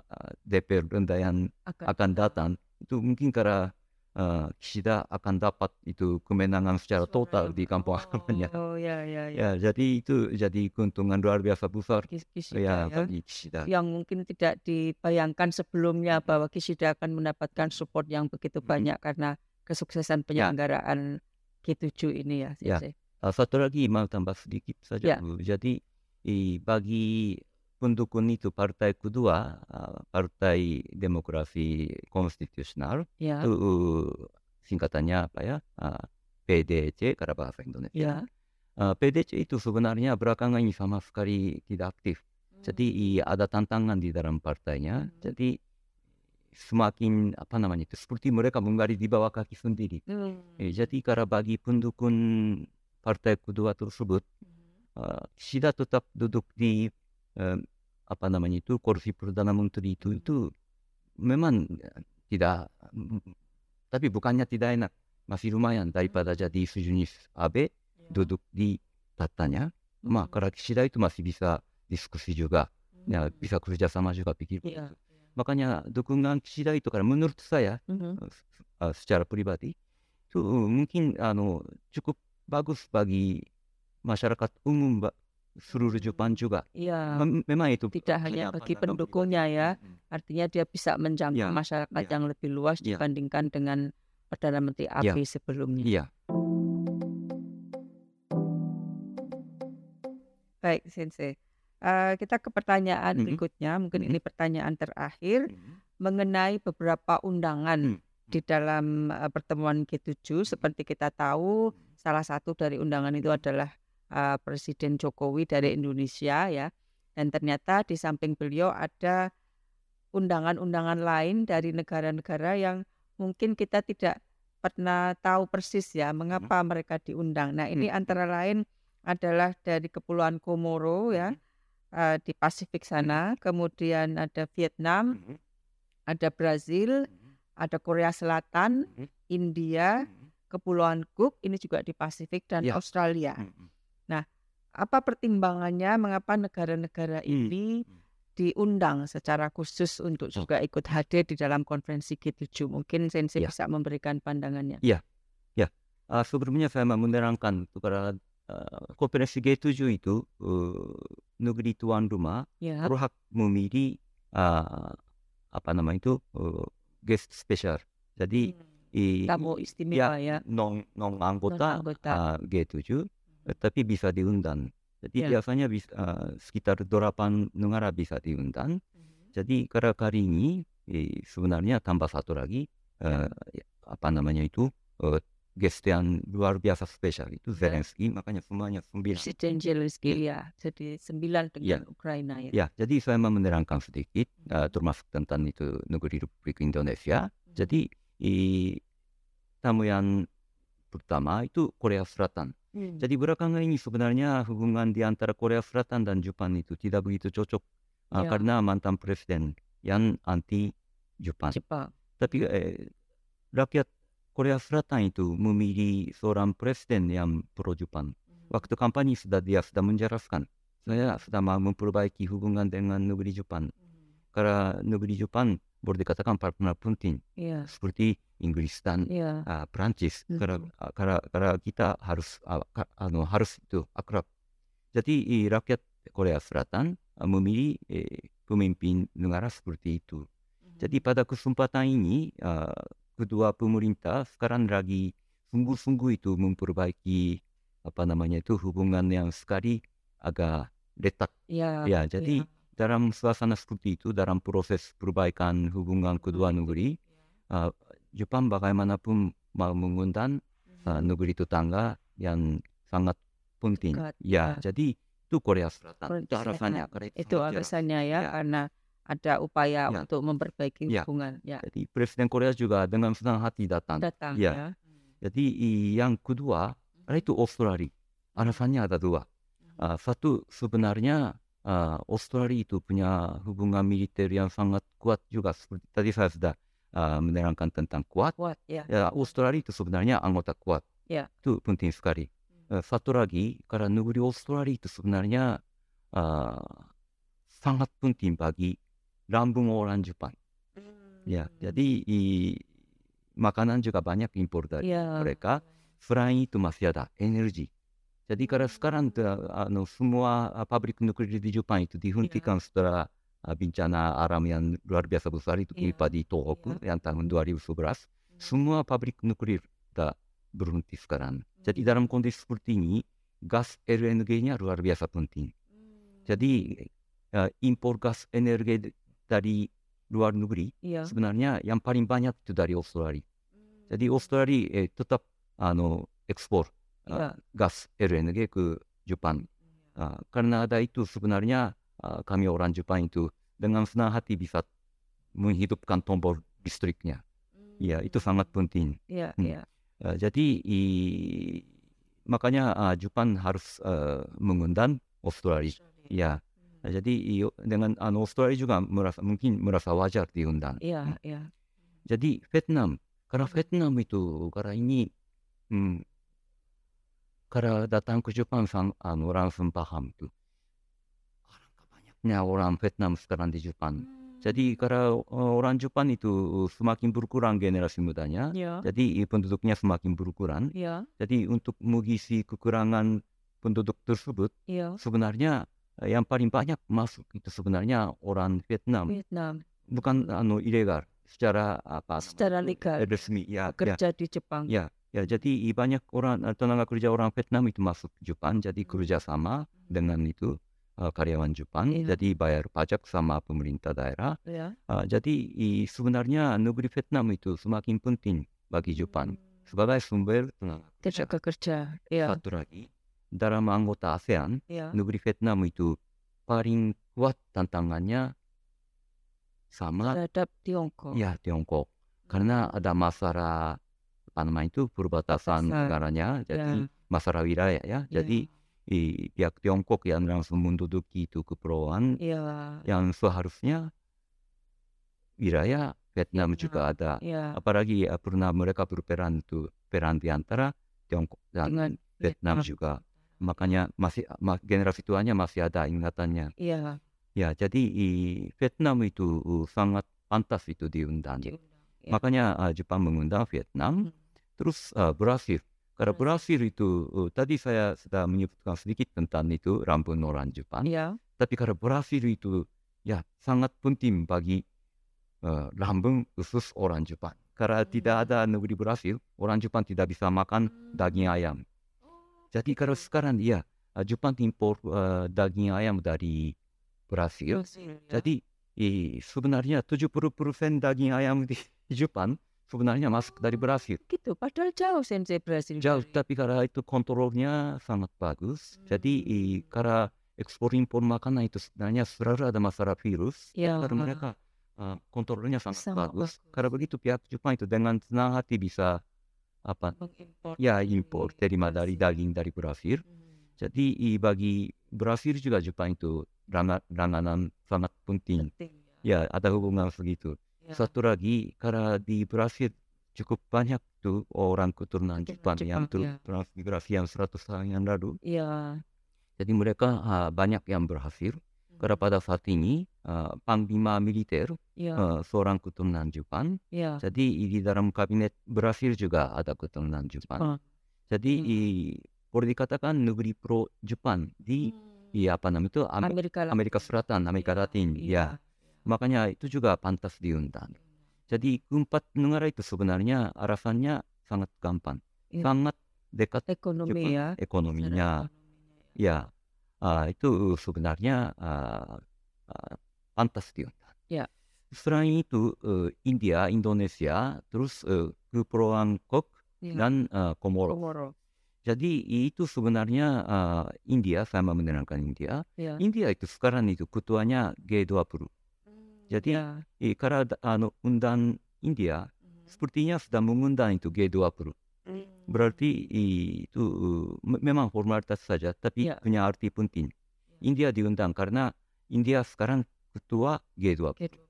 DPR yang akan datang itu mungkin karena eh, Kishida akan dapat itu kemenangan secara total di kampung halamannya. Oh ya ya ya. Ya, jadi itu jadi keuntungan luar biasa besar Kis- Kishida ya ya. bagi Kishida. Yang mungkin tidak dibayangkan sebelumnya bahwa Kishida akan mendapatkan support yang begitu banyak karena kesuksesan penyelenggaraan G7 ini ya. Ya. Sensei. Ah, satu lagi mau tambah sedikit Ya. saja Bu. Jadi i- bagi pendukung itu partai kedua, ah, Partai Demokrasi Konstitusional, Ya. itu uh, singkatannya apa ya? Ah, PDC karena bahasa Ya. Indonesia. Ah, PDC itu sebenarnya belakangan ini sama sekali tidak aktif. Jadi i- ada tantangan di dalam partainya. Hmm. Jadi semakin apa namanya itu seperti mereka menggali di bawah kaki sendiri. Hmm. Eh, jadi karena bagi pendukung partai kedua tersebut, uh, Kishida tetap duduk di eh, apa namanya itu kursi perdana menteri itu itu memang eh, tidak, mm, tapi bukannya tidak enak, masih lumayan daripada jadi sejenis Abe duduk di tatanya. Karena Kishida itu masih bisa diskusi juga, ya bisa kerjasama juga pikir. Iya. Makanya dukungan Kishida itu karena menurut saya Mhm. uh, secara pribadi itu uh, mungkin cukup bagus bagi masyarakat umum seluruh Jepang juga. Iya. Mem- memang itu Tidak hanya bagi pendukungnya ya. Artinya dia bisa menjangkau Ya, masyarakat ya. yang lebih luas Ya. dibandingkan dengan Perdana Menteri Ya. AB sebelumnya. Iya. Baik, Sensei. Eh, kita ke pertanyaan Mhm. berikutnya. Mungkin Mhm. ini pertanyaan terakhir mengenai beberapa undangan Hmm. di dalam eh, pertemuan G7. Seperti kita tahu, salah satu dari undangan itu adalah eh, Presiden Jokowi dari Indonesia ya. Dan ternyata di samping beliau ada undangan-undangan lain dari negara-negara yang mungkin kita tidak pernah tahu persis ya mengapa mereka diundang. Nah, ini Hmm. antara lain adalah dari Kepulauan Komoro ya eh, di Pasifik sana, kemudian ada Vietnam, Mhm. ada Brazil, ada Korea Selatan, Mhm. India, Kepulauan Cook ini juga di Pasifik dan Ya. Australia. Mhm. Apa pertimbangannya mengapa negara-negara Hmm. ini diundang secara khusus untuk juga ikut hadir di dalam konferensi G7? Mungkin Sensei Ya. bisa memberikan pandangannya. Ah, sebelumnya saya mau menerangkan kepada ah, konferensi G7 itu eh, negeri tuan rumah Ya. berhak memilih ah, apa nama itu eh, guest spesial. Jadi i- Tamu istimewa ya. non non anggota Non-anggota. ah, G7 eh, tapi bisa diundang. Jadi Ya. biasanya bisa, ah, sekitar 8 negara bisa diundang. Jadi karena kali ini eh, sebenarnya tambah satu lagi eh, apa namanya itu eh, guest yang luar biasa spesial itu Ya. Zelensky, makanya semuanya sembilan. Presiden Zelensky ya. Jadi sembilan dengan Ukraina ya. Ya, jadi saya mau menerangkan sedikit, eh, termasuk tentang itu negeri Republik Indonesia. Jadi i, tamu yang pertama itu Korea Selatan. Hmm. Jadi belakangan ini sebenarnya hubungan di antara Korea Selatan dan Jepang itu tidak begitu cocok uh, Ya. karena mantan presiden yang anti Jepang. Jepang. Tapi eh, rakyat Korea Selatan itu memilih seorang presiden yang pro Jepang. Waktu kampanye sudah dia sudah menjelaskan, saya sudah mau memperbaiki hubungan dengan negeri Jepang. Karena negeri Jepang boleh dikatakan partner penting Iya. seperti Inggris dan Iya. uh, Prancis Mhm. karena, uh, karena karena kita harus uh, ka- anu, harus itu akrab. Jadi rakyat Korea Selatan uh, memilih eh, pemimpin negara seperti itu. Jadi pada kesempatan ini uh, kedua pemerintah sekarang lagi sungguh-sungguh itu memperbaiki apa namanya itu hubungan yang sekali agak retak. Iya. Ya, jadi iya. dalam suasana seperti itu dalam proses perbaikan hubungan kedua negeri uh, Jepang bagaimanapun mau mengundang uh, negeri tetangga yang sangat penting. Dekat, Ya, ya. jadi itu Korea Selatan. Itu alasannya. Itu alasannya ya, Ya. karena ada upaya Ya. untuk memperbaiki Ya. hubungan. Ya. Jadi Presiden Korea juga dengan senang hati datang. Datang Ya. ya. Jadi i- yang kedua itu Australia. Alasannya ada dua. Uh, satu sebenarnya uh, Australia itu punya hubungan militer yang sangat kuat juga. Seperti tadi saya sudah uh, menerangkan tentang kuat. Kuat ya. Ya, Australia itu sebenarnya anggota kuat. Ya. Itu penting sekali. Uh, satu lagi, karena negeri Australia itu sebenarnya uh, sangat penting bagi lambung orang Jepang. Ya, jadi i- makanan juga banyak impor dari Ya. mereka. Selain itu masih ada energi. Jadi karena sekarang te- anu, semua uh, pabrik nuklir di Jepang itu dihentikan setelah uh, bencana alam yang luar biasa besar itu menimpa di Tohoku yang tahun 2011. Semua pabrik nuklir sudah berhenti sekarang. Jadi dalam kondisi seperti ini, gas LNG-nya luar biasa penting. Jadi uh, impor gas energi dari luar negeri Iya. sebenarnya yang paling banyak itu dari Australia. Jadi Australia eh, tetap anu ekspor uh, Iya. gas LNG ke Jepang. Uh, karena ada itu sebenarnya uh, kami orang Jepang itu dengan senang hati bisa menghidupkan tombol listriknya. Ya itu sangat penting. Iya, Hmm. iya. Uh, jadi i- makanya uh, Jepang harus uh, mengundang Australia. Ya. Nah, jadi i- dengan anu Australia juga merasa mungkin merasa wajar diundang. Iya, iya. Jadi Vietnam, karena Vietnam itu karena ini hmm, karena datang ke Jepang sang, anu, orang paham tuh. Orang Vietnam sekarang di Jepang. Jadi karena uh, orang Jepang itu semakin berkurang generasi mudanya, Iya. jadi i- penduduknya semakin berkurang. Iya, Jadi untuk mengisi kekurangan penduduk tersebut, iya. sebenarnya eh, yang paling banyak masuk itu sebenarnya orang Vietnam, Vietnam bukan anu ilegal, secara apa? secara legal eh, resmi ya, ya, kerja di Jepang. ya, ya. Jadi banyak orang eh, tenaga kerja orang Vietnam itu masuk Jepang, jadi kerjasama dengan itu eh, karyawan Jepang, Iya. jadi bayar pajak sama pemerintah daerah. Ya. Ah, jadi i- sebenarnya negeri Vietnam itu semakin penting bagi Jepang sebagai sumber tenaga kerja. Kerja. Iya, Satu lagi, dalam anggota ASEAN, iya. negeri Vietnam itu paling kuat tantangannya sama Terhadap Tiongkok. ya Tiongkok. Karena ada masalah apa namanya itu perbatasan Perbatasan. negaranya, jadi Ya. masalah wilayah ya. Jadi i- pihak Tiongkok yang langsung menduduki itu kepulauan Iya. yang seharusnya wilayah Vietnam juga ada. Iya. Apalagi ya, pernah mereka berperan itu peran di antara Tiongkok dan Dengan Vietnam juga. Makanya masih ma- generasi tuanya masih ada ingatannya. Iya. Ya, jadi i- Vietnam itu uh, sangat pantas itu diundang. diundang. Ya. Makanya uh, Jepang mengundang Vietnam. Hmm. Terus uh, Brasil. Karena Brasil. Brasil itu uh, tadi saya sudah menyebutkan sedikit tentang itu rambut orang Jepang. Iya. Tapi karena Brasil itu ya sangat penting bagi uh, lambung khusus orang Jepang. Karena tidak ada negeri Brasil, orang Jepang tidak bisa makan daging ayam. Jadi kalau sekarang ya Jepang impor uh, daging ayam dari Brasil. Brasil, ya. Jadi i- sebenarnya 70% daging ayam di <laughs> Jepang sebenarnya masuk dari Brasil. Gitu, padahal jauh Sensei Brasil Jauh, dari tapi karena itu kontrolnya sangat bagus. Jadi Hmm. i- karena ekspor impor makanan itu sebenarnya selalu ada masalah virus. Ya. Karena mereka uh, kontrolnya sangat, Sangat bagus. bagus. Karena begitu pihak Jepang itu dengan senang hati bisa apa? mengimpor Ya impor terima dari daging dari Brasil. Hmm. Jadi i- bagi Brasil juga Jepang itu ranga- ranganan sangat penting. Penting ya. Ya ada hubungan segitu. Ya. Satu lagi karena di Brasil cukup banyak tuh orang keturunan Keturunan Jepang yang Jepang, ya. transmigrasi yang 100 tahun yang lalu. Iya. Jadi mereka ah, banyak yang berhasil. Karena Hmm. pada saat ini ah, panglima militer Iya. ah, seorang keturunan Jepang. Iya. Jadi di dalam kabinet Brasil juga ada keturunan Jepang. Jepang. Jadi Hmm. i- boleh dikatakan negeri pro Jepang di Hmm. apa namanya itu Am- Amerika. Amerika Selatan, Amerika Iya, Latin. iya. Ya, makanya itu juga pantas diundang. Jadi keempat negara itu sebenarnya alasannya sangat gampang, Iya. sangat dekat Ekonomi Jepang ya. ekonominya. Ekonominya ya. Ya, ah, itu sebenarnya ah, ah, pantas diundang. Ya. Selain itu eh, India, Indonesia, terus eh, Kepulauan Kok Iya. dan eh, Komoro. Komoro. Jadi itu sebenarnya ah, India, saya mau menerangkan India. Ya. India itu sekarang itu ketuanya G20. Jadi Ya. eh, karena da- anu, undang India sepertinya sedang mengundang itu G20. Berarti itu me- memang formalitas saja, tapi Ya. punya arti penting. India diundang karena India sekarang ketua G20. G20.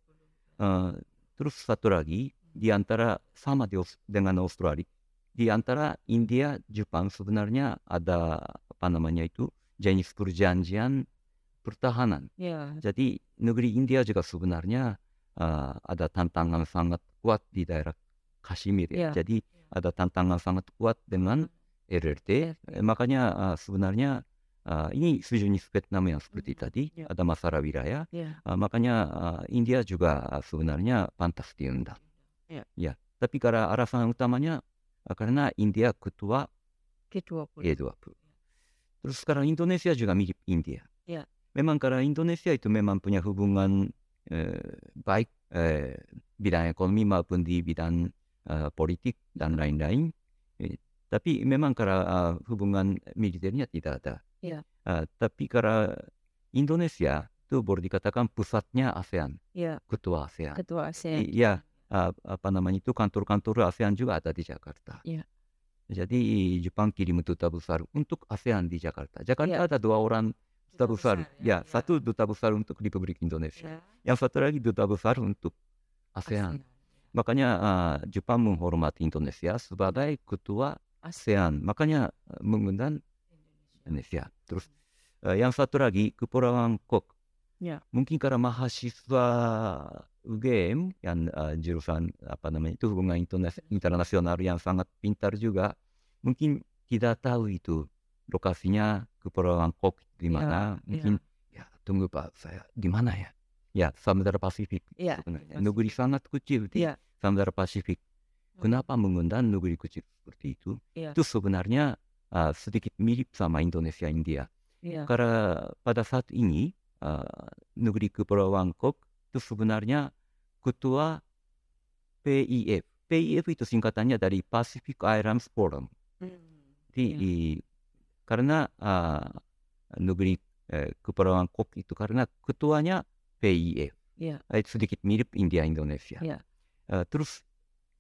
Eh, terus satu lagi di antara sama di dengan Australia, di antara India Jepang sebenarnya ada apa namanya itu jenis perjanjian pertahanan. Ya. Jadi negeri India juga sebenarnya eh, ada tantangan sangat kuat di daerah Kashmir ya. Jadi ada tantangan sangat kuat dengan. Eh, makanya eh, sebenarnya eh, ini sejenis Vietnam yang seperti tadi Ya. ada masalah wilayah. Ya. Eh, makanya eh, India juga sebenarnya pantas diundang. Ya. Ya. Tapi karena alasan utamanya eh, karena India ketua G20. G20. Terus sekarang Indonesia juga mirip India. Ya. Memang karena Indonesia itu memang punya hubungan eh, baik eh, bidang ekonomi maupun di bidang eh, politik dan lain-lain. Eh, tapi memang karena eh, hubungan militernya tidak ada. Ya. Eh, tapi karena Indonesia itu boleh dikatakan pusatnya ASEAN, Ya. ketua ASEAN. Ketua ASEAN. Iya, uh, apa namanya itu kantor-kantor ASEAN juga ada di Jakarta. Iya. Jadi Jepang kirim duta besar untuk ASEAN di Jakarta. Jakarta Iya. ada dua orang duta besar. ya, Ya, ya. satu duta besar untuk Republik Indonesia. Ya. Yang satu lagi duta besar untuk ASEAN. Makanya uh, Jepang menghormati Indonesia sebagai ketua ASEAN. Makanya uh, mengundang Indonesia. Terus uh, yang satu lagi Kepulauan Kok. Ya. Mungkin karena mahasiswa UGM yang uh, jurusan apa namanya itu hubungan interna- internasional yang sangat pintar juga, mungkin tidak tahu itu lokasinya Kepulauan Kok di Ya, mana. ya. Mungkin ya tunggu Pak, saya di mana ya? Ya, Samudra Pasifik Ya. sebenarnya. Pasifik. Negeri sangat kecil di Ya. Samudra Pasifik. Kenapa mengundang negeri kecil seperti itu? Ya. Itu sebenarnya uh, sedikit mirip sama Indonesia India. Ya. Karena pada saat ini uh, negeri Kepulauan Kok itu sebenarnya ketua PIF. PIF itu singkatannya dari Pacific Islands Forum. Jadi Ya. i- karena uh, negeri eh, Kepulauan Kok itu karena ketuanya PIF. Ya. Eh, sedikit mirip India Indonesia. Ya. Eh, terus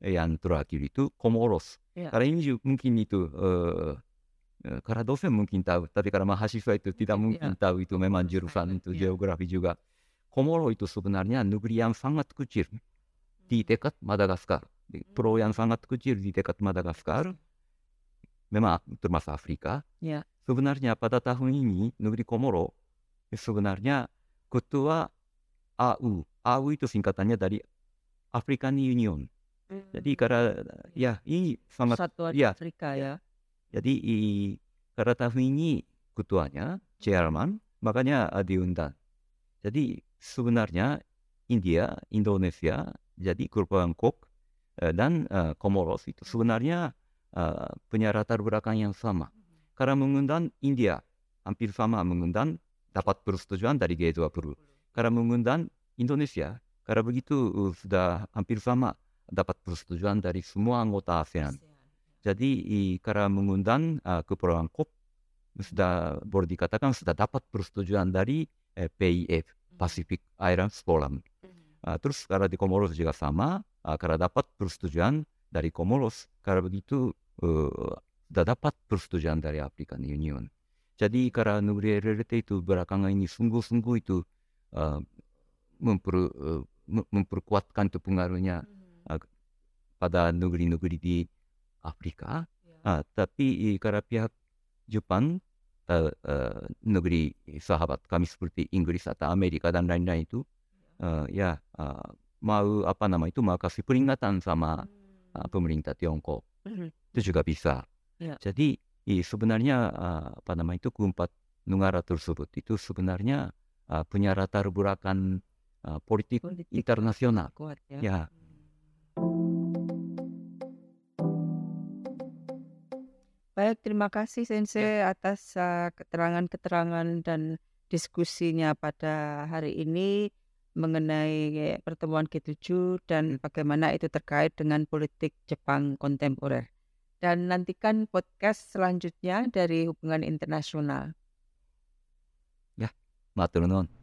eh, yang terakhir itu Comoros. Ya. Karena ini juga mungkin itu eh, karena dosen mungkin tahu, tapi karena mahasiswa itu tidak Mungkin, mungkin tahu itu memang jurusan itu Ya. geografi juga. Komoro itu sebenarnya negeri yang sangat kecil di dekat Madagaskar. Di pulau yang sangat kecil di dekat Madagaskar, memang termasuk Afrika. Ya. Sebenarnya pada tahun ini negeri Komoro sebenarnya ketua AU. AU itu singkatannya dari African Union. Jadi karena ya ini sangat Persatuan ya. Afrika ya. jadi i- karena tahun ini ketuanya chairman makanya uh, diundang. Jadi sebenarnya India, Indonesia, jadi Kepulauan eh, dan eh, Comoros itu sebenarnya eh, punya latar belakang yang sama. Karena mengundang India hampir sama mengundang dapat persetujuan dari G20. Karena mengundang Indonesia, karena begitu uh, sudah hampir sama dapat persetujuan dari semua anggota ASEAN. Jadi i, karena mengundang uh, kepulauan Kop sudah boleh dikatakan sudah dapat persetujuan dari eh, PIF Pacific Islands Forum. Uh, terus karena di Komoros juga sama, uh, karena dapat persetujuan dari Komoros, karena begitu uh, dapat persetujuan dari African Union. Jadi karena negeri RRT itu belakangan ini sungguh-sungguh itu uh, memper, uh, memperkuatkan itu pengaruhnya uh, pada negeri-negeri di Afrika. Uh, tapi karena pihak Jepang, uh, uh, negeri sahabat kami seperti Inggris atau Amerika dan lain-lain itu, uh, ya uh, mau apa nama itu mau kasih peringatan sama uh, pemerintah Tiongkok. Itu juga bisa. Ya. Jadi i, sebenarnya uh, apa nama itu keempat negara tersebut itu sebenarnya uh, punya latar belakang uh, politik, Politik internasional. kuat ya. Ya, Baik, terima kasih Sensei atas uh, keterangan-keterangan dan diskusinya pada hari ini mengenai pertemuan G7 dan bagaimana itu terkait dengan politik Jepang kontemporer. Dan nantikan podcast selanjutnya dari hubungan internasional. matur nuwun.